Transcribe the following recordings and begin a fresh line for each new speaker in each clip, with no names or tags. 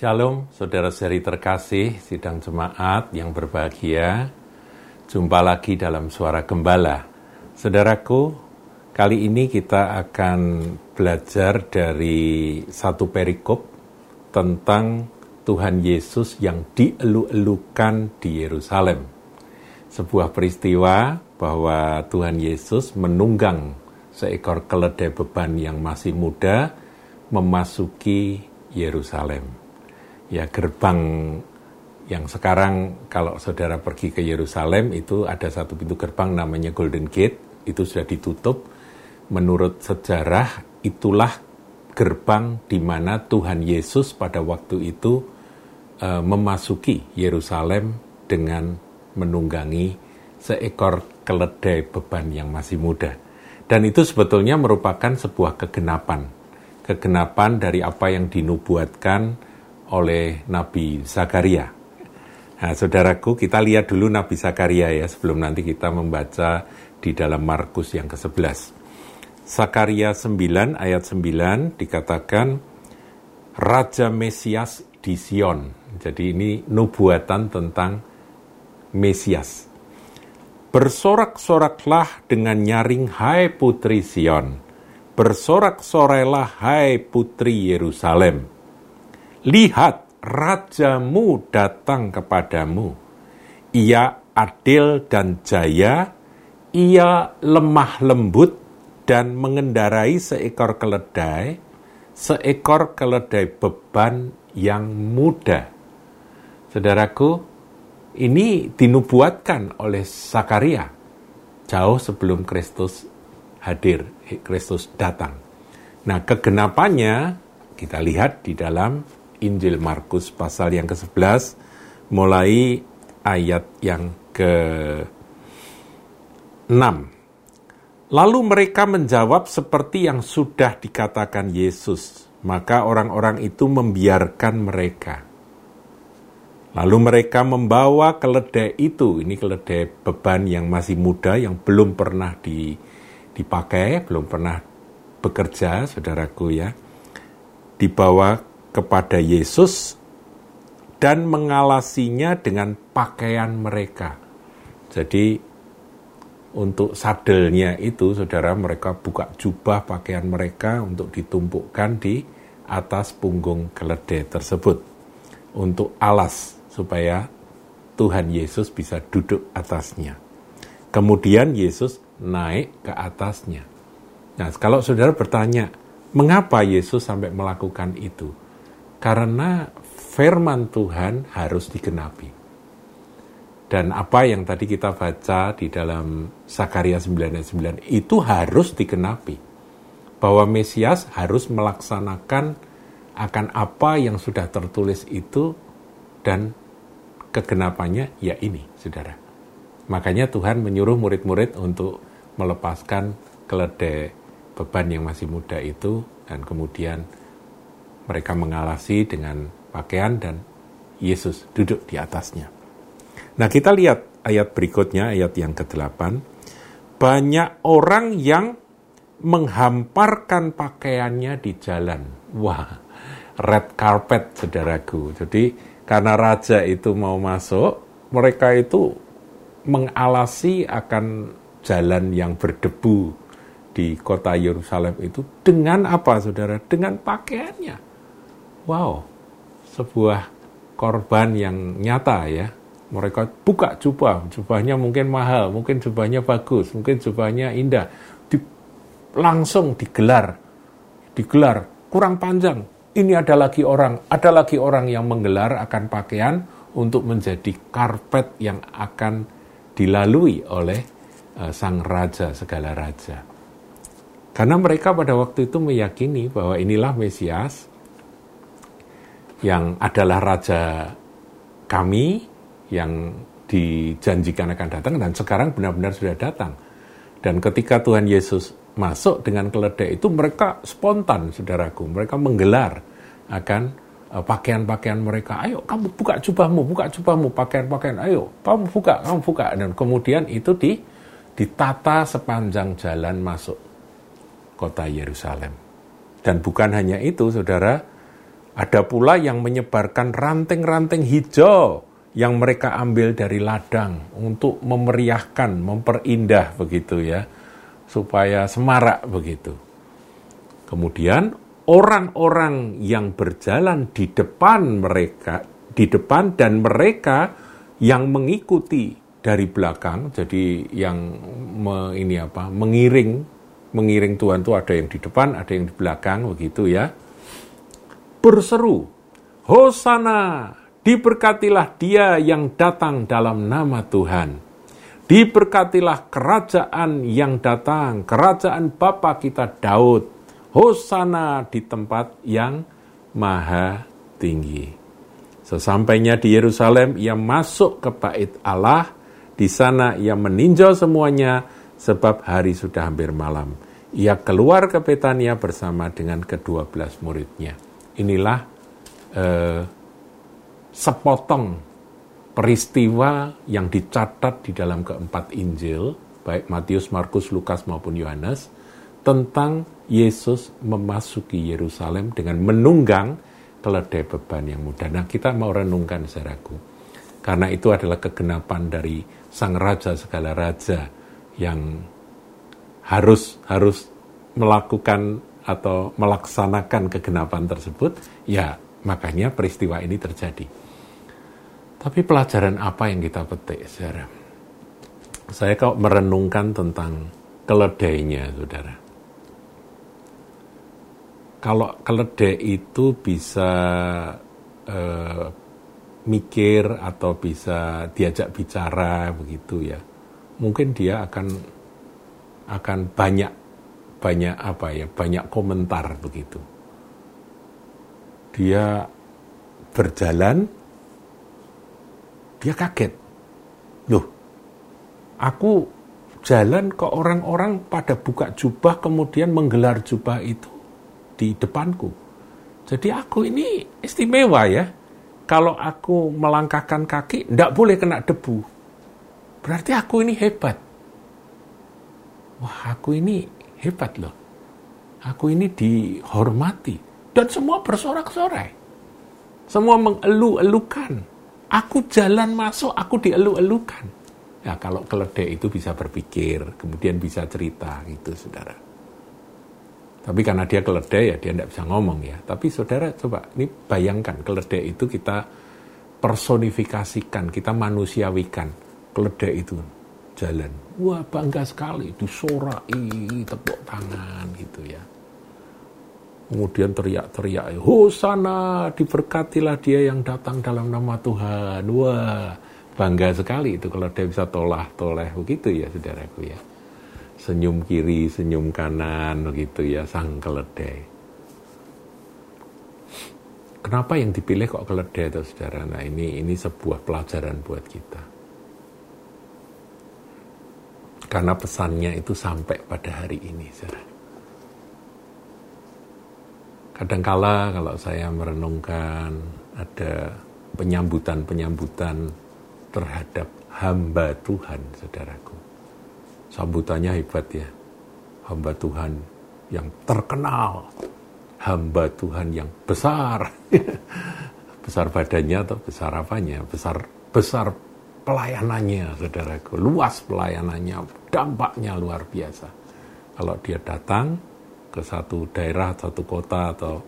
Shalom, saudara-saudari terkasih, sidang jemaat yang berbahagia. Jumpa lagi dalam suara gembala. Saudaraku, kali ini kita akan belajar dari satu perikop tentang Tuhan Yesus yang dielu-elukan di Yerusalem. Sebuah peristiwa bahwa Tuhan Yesus menunggang seekor keledai beban yang masih muda memasuki Yerusalem ya gerbang yang sekarang kalau saudara pergi ke Yerusalem itu ada satu pintu gerbang namanya Golden Gate. Itu sudah ditutup. Menurut sejarah itulah gerbang di mana Tuhan Yesus pada waktu itu e, memasuki Yerusalem dengan menunggangi seekor keledai beban yang masih muda. Dan itu sebetulnya merupakan sebuah kegenapan. Kegenapan dari apa yang dinubuatkan oleh Nabi Zakaria. Nah, saudaraku, kita lihat dulu Nabi Zakaria ya, sebelum nanti kita membaca di dalam Markus yang ke-11. Zakaria 9 ayat 9 dikatakan Raja Mesias di Sion. Jadi ini nubuatan tentang Mesias. Bersorak-soraklah dengan nyaring hai putri Sion. Bersorak-sorailah hai putri Yerusalem Lihat, rajamu datang kepadamu. Ia adil dan jaya, ia lemah lembut dan mengendarai seekor keledai, seekor keledai beban yang muda. Saudaraku, ini dinubuatkan oleh Sakaria jauh sebelum Kristus hadir, Kristus datang. Nah, kegenapannya kita lihat di dalam Injil Markus pasal yang ke-11 mulai ayat yang ke-6. Lalu mereka menjawab seperti yang sudah dikatakan Yesus, maka orang-orang itu membiarkan mereka. Lalu mereka membawa keledai itu, ini keledai beban yang masih muda, yang belum pernah dipakai, belum pernah bekerja, saudaraku ya, dibawa kepada Yesus dan mengalasinya dengan pakaian mereka. Jadi untuk sadelnya itu saudara mereka buka jubah pakaian mereka untuk ditumpukkan di atas punggung keledai tersebut untuk alas supaya Tuhan Yesus bisa duduk atasnya. Kemudian Yesus naik ke atasnya. Nah, kalau saudara bertanya, mengapa Yesus sampai melakukan itu? Karena firman Tuhan harus digenapi. Dan apa yang tadi kita baca di dalam Sakaria 9 9 itu harus digenapi. Bahwa Mesias harus melaksanakan akan apa yang sudah tertulis itu dan kegenapannya ya ini, saudara. Makanya Tuhan menyuruh murid-murid untuk melepaskan keledai beban yang masih muda itu dan kemudian mereka mengalasi dengan pakaian dan Yesus duduk di atasnya. Nah kita lihat ayat berikutnya, ayat yang ke-8. Banyak orang yang menghamparkan pakaiannya di jalan. Wah, red carpet saudaraku. Jadi karena raja itu mau masuk, mereka itu mengalasi akan jalan yang berdebu di kota Yerusalem itu dengan apa saudara? Dengan pakaiannya. Wow, sebuah korban yang nyata ya. Mereka buka jubah, jubahnya mungkin mahal, mungkin jubahnya bagus, mungkin jubahnya indah. Di, langsung digelar, digelar, kurang panjang. Ini ada lagi orang, ada lagi orang yang menggelar akan pakaian untuk menjadi karpet yang akan dilalui oleh uh, sang raja, segala raja. Karena mereka pada waktu itu meyakini bahwa inilah Mesias, yang adalah raja kami yang dijanjikan akan datang dan sekarang benar-benar sudah datang. Dan ketika Tuhan Yesus masuk dengan keledai itu mereka spontan, saudaraku. Mereka menggelar akan uh, pakaian-pakaian mereka. Ayo kamu buka jubahmu, buka jubahmu, pakaian-pakaian. Ayo kamu buka, kamu buka. Dan kemudian itu di, ditata sepanjang jalan masuk kota Yerusalem. Dan bukan hanya itu, saudara, Ada pula yang menyebarkan ranting-ranting hijau yang mereka ambil dari ladang untuk memeriahkan, memperindah begitu ya, supaya semarak begitu. Kemudian orang-orang yang berjalan di depan mereka, di depan dan mereka yang mengikuti dari belakang, jadi yang me, ini apa, mengiring, mengiring Tuhan itu ada yang di depan, ada yang di belakang, begitu ya. Berseru, Hosana, diberkatilah dia yang datang dalam nama Tuhan. Diberkatilah kerajaan yang datang, kerajaan Bapa kita Daud. Hosana di tempat yang maha tinggi. Sesampainya di Yerusalem, ia masuk ke bait Allah, di sana ia meninjau semuanya sebab hari sudah hampir malam. Ia keluar ke Betania bersama dengan kedua belas muridnya. Inilah eh, sepotong peristiwa yang dicatat di dalam keempat Injil, baik Matius, Markus, Lukas maupun Yohanes, tentang Yesus memasuki Yerusalem dengan menunggang keledai beban yang mudah. Nah, kita mau renungkan saudaraku. Karena itu adalah kegenapan dari sang raja segala raja yang harus harus melakukan atau melaksanakan kegenapan tersebut, ya makanya peristiwa ini terjadi. Tapi pelajaran apa yang kita petik, saudara? Saya kok merenungkan tentang keledainya, saudara. Kalau keledai itu bisa eh, mikir atau bisa diajak bicara begitu ya mungkin dia akan akan banyak banyak apa ya banyak komentar begitu dia berjalan dia kaget loh aku jalan ke orang-orang pada buka jubah kemudian menggelar jubah itu di depanku jadi aku ini istimewa ya kalau aku melangkahkan kaki, tidak boleh kena debu. Berarti aku ini hebat. Wah, aku ini hebat loh. Aku ini dihormati. Dan semua bersorak-sorai. Semua mengeluh-elukan. Aku jalan masuk, aku dielu-elukan. Ya, kalau keledai itu bisa berpikir, kemudian bisa cerita gitu, saudara. Tapi karena dia keledai ya dia tidak bisa ngomong ya. Tapi saudara coba ini bayangkan keledai itu kita personifikasikan, kita manusiawikan. Keledai itu jalan. Wah bangga sekali, disorai, tepuk tangan gitu ya. Kemudian teriak-teriak, Hosana, diberkatilah dia yang datang dalam nama Tuhan. Wah, bangga sekali itu kalau dia bisa tolah toleh begitu ya saudaraku ya senyum kiri, senyum kanan, begitu ya, sang keledai. Kenapa yang dipilih kok keledai itu saudara? Nah ini ini sebuah pelajaran buat kita. Karena pesannya itu sampai pada hari ini, saudara. Kadangkala kalau saya merenungkan ada penyambutan-penyambutan terhadap hamba Tuhan, saudaraku sambutannya hebat ya. Hamba Tuhan yang terkenal, hamba Tuhan yang besar. besar badannya atau besar apanya? Besar besar pelayanannya, saudaraku. Luas pelayanannya, dampaknya luar biasa. Kalau dia datang ke satu daerah, satu kota, atau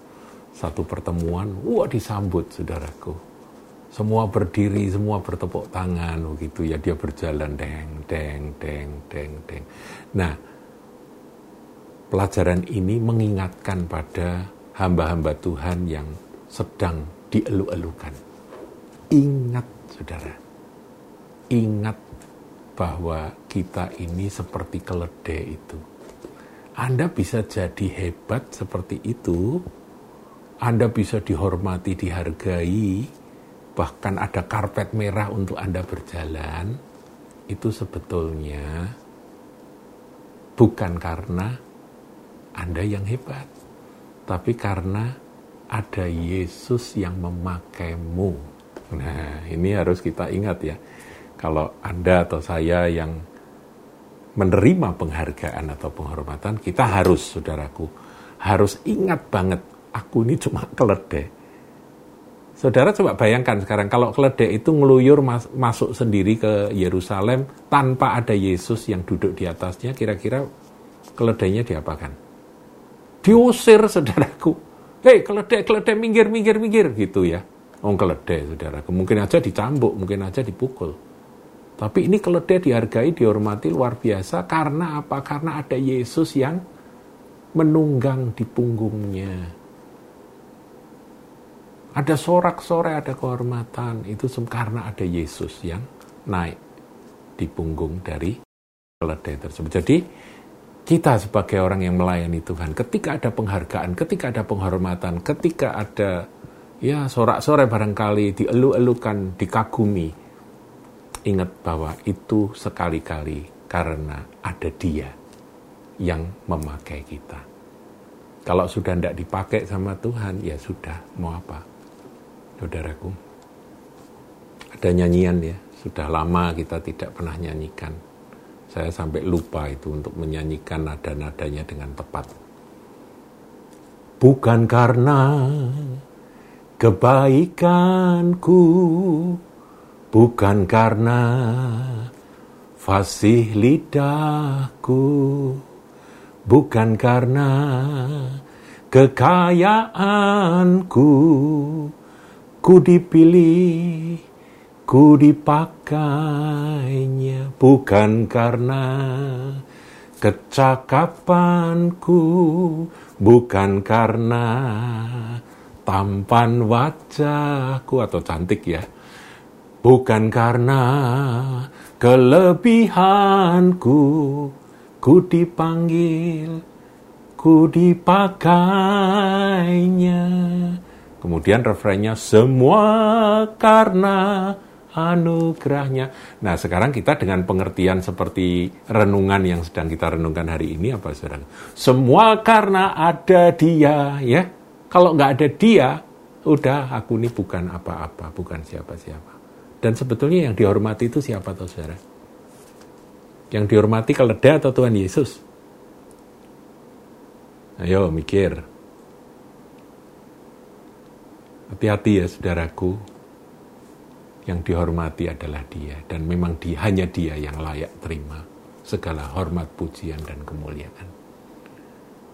satu pertemuan, wah disambut, saudaraku semua berdiri, semua bertepuk tangan begitu ya dia berjalan deng deng deng deng deng. Nah, pelajaran ini mengingatkan pada hamba-hamba Tuhan yang sedang dielu-elukan. Ingat Saudara. Ingat bahwa kita ini seperti keledai itu. Anda bisa jadi hebat seperti itu, Anda bisa dihormati, dihargai, bahkan ada karpet merah untuk Anda berjalan, itu sebetulnya bukan karena Anda yang hebat, tapi karena ada Yesus yang memakaimu. Nah, ini harus kita ingat ya. Kalau Anda atau saya yang menerima penghargaan atau penghormatan, kita harus, saudaraku, harus ingat banget, aku ini cuma keledai Saudara coba bayangkan sekarang kalau keledai itu ngeluyur mas masuk sendiri ke Yerusalem tanpa ada Yesus yang duduk di atasnya, kira-kira keledainya diapakan? Diusir saudaraku. Hei keledai, keledai minggir, minggir, minggir gitu ya. Oh keledai saudaraku, mungkin aja dicambuk, mungkin aja dipukul. Tapi ini keledai dihargai, dihormati luar biasa karena apa? Karena ada Yesus yang menunggang di punggungnya ada sorak-sorai, ada kehormatan. Itu karena ada Yesus yang naik di punggung dari keledai tersebut. Jadi, kita sebagai orang yang melayani Tuhan, ketika ada penghargaan, ketika ada penghormatan, ketika ada ya sorak-sorai barangkali dielu-elukan, dikagumi, ingat bahwa itu sekali-kali karena ada dia yang memakai kita. Kalau sudah tidak dipakai sama Tuhan, ya sudah, mau apa? saudaraku. Ada nyanyian ya, sudah lama kita tidak pernah nyanyikan. Saya sampai lupa itu untuk menyanyikan nada-nadanya dengan tepat. Bukan karena kebaikanku, bukan karena fasih lidahku, bukan karena kekayaanku, Ku dipilih, ku dipakainya. Bukan karena kecakapanku, bukan karena tampan wajahku. Atau cantik ya. Bukan karena kelebihanku, ku dipanggil, ku dipakainya Kemudian refrainnya semua karena anugerahnya. Nah sekarang kita dengan pengertian seperti renungan yang sedang kita renungkan hari ini apa saudara? Semua karena ada dia ya. Kalau nggak ada dia, udah aku ini bukan apa-apa, bukan siapa-siapa. Dan sebetulnya yang dihormati itu siapa tuh saudara? Yang dihormati keledai atau Tuhan Yesus? Ayo mikir. Hati-hati ya saudaraku, yang dihormati adalah dia dan memang di, hanya dia yang layak terima segala hormat, pujian, dan kemuliaan.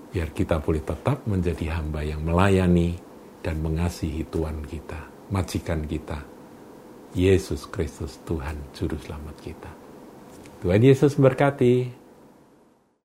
Biar kita boleh tetap menjadi hamba yang melayani dan mengasihi Tuhan kita, majikan kita, Yesus Kristus Tuhan Juru Selamat kita. Tuhan Yesus berkati.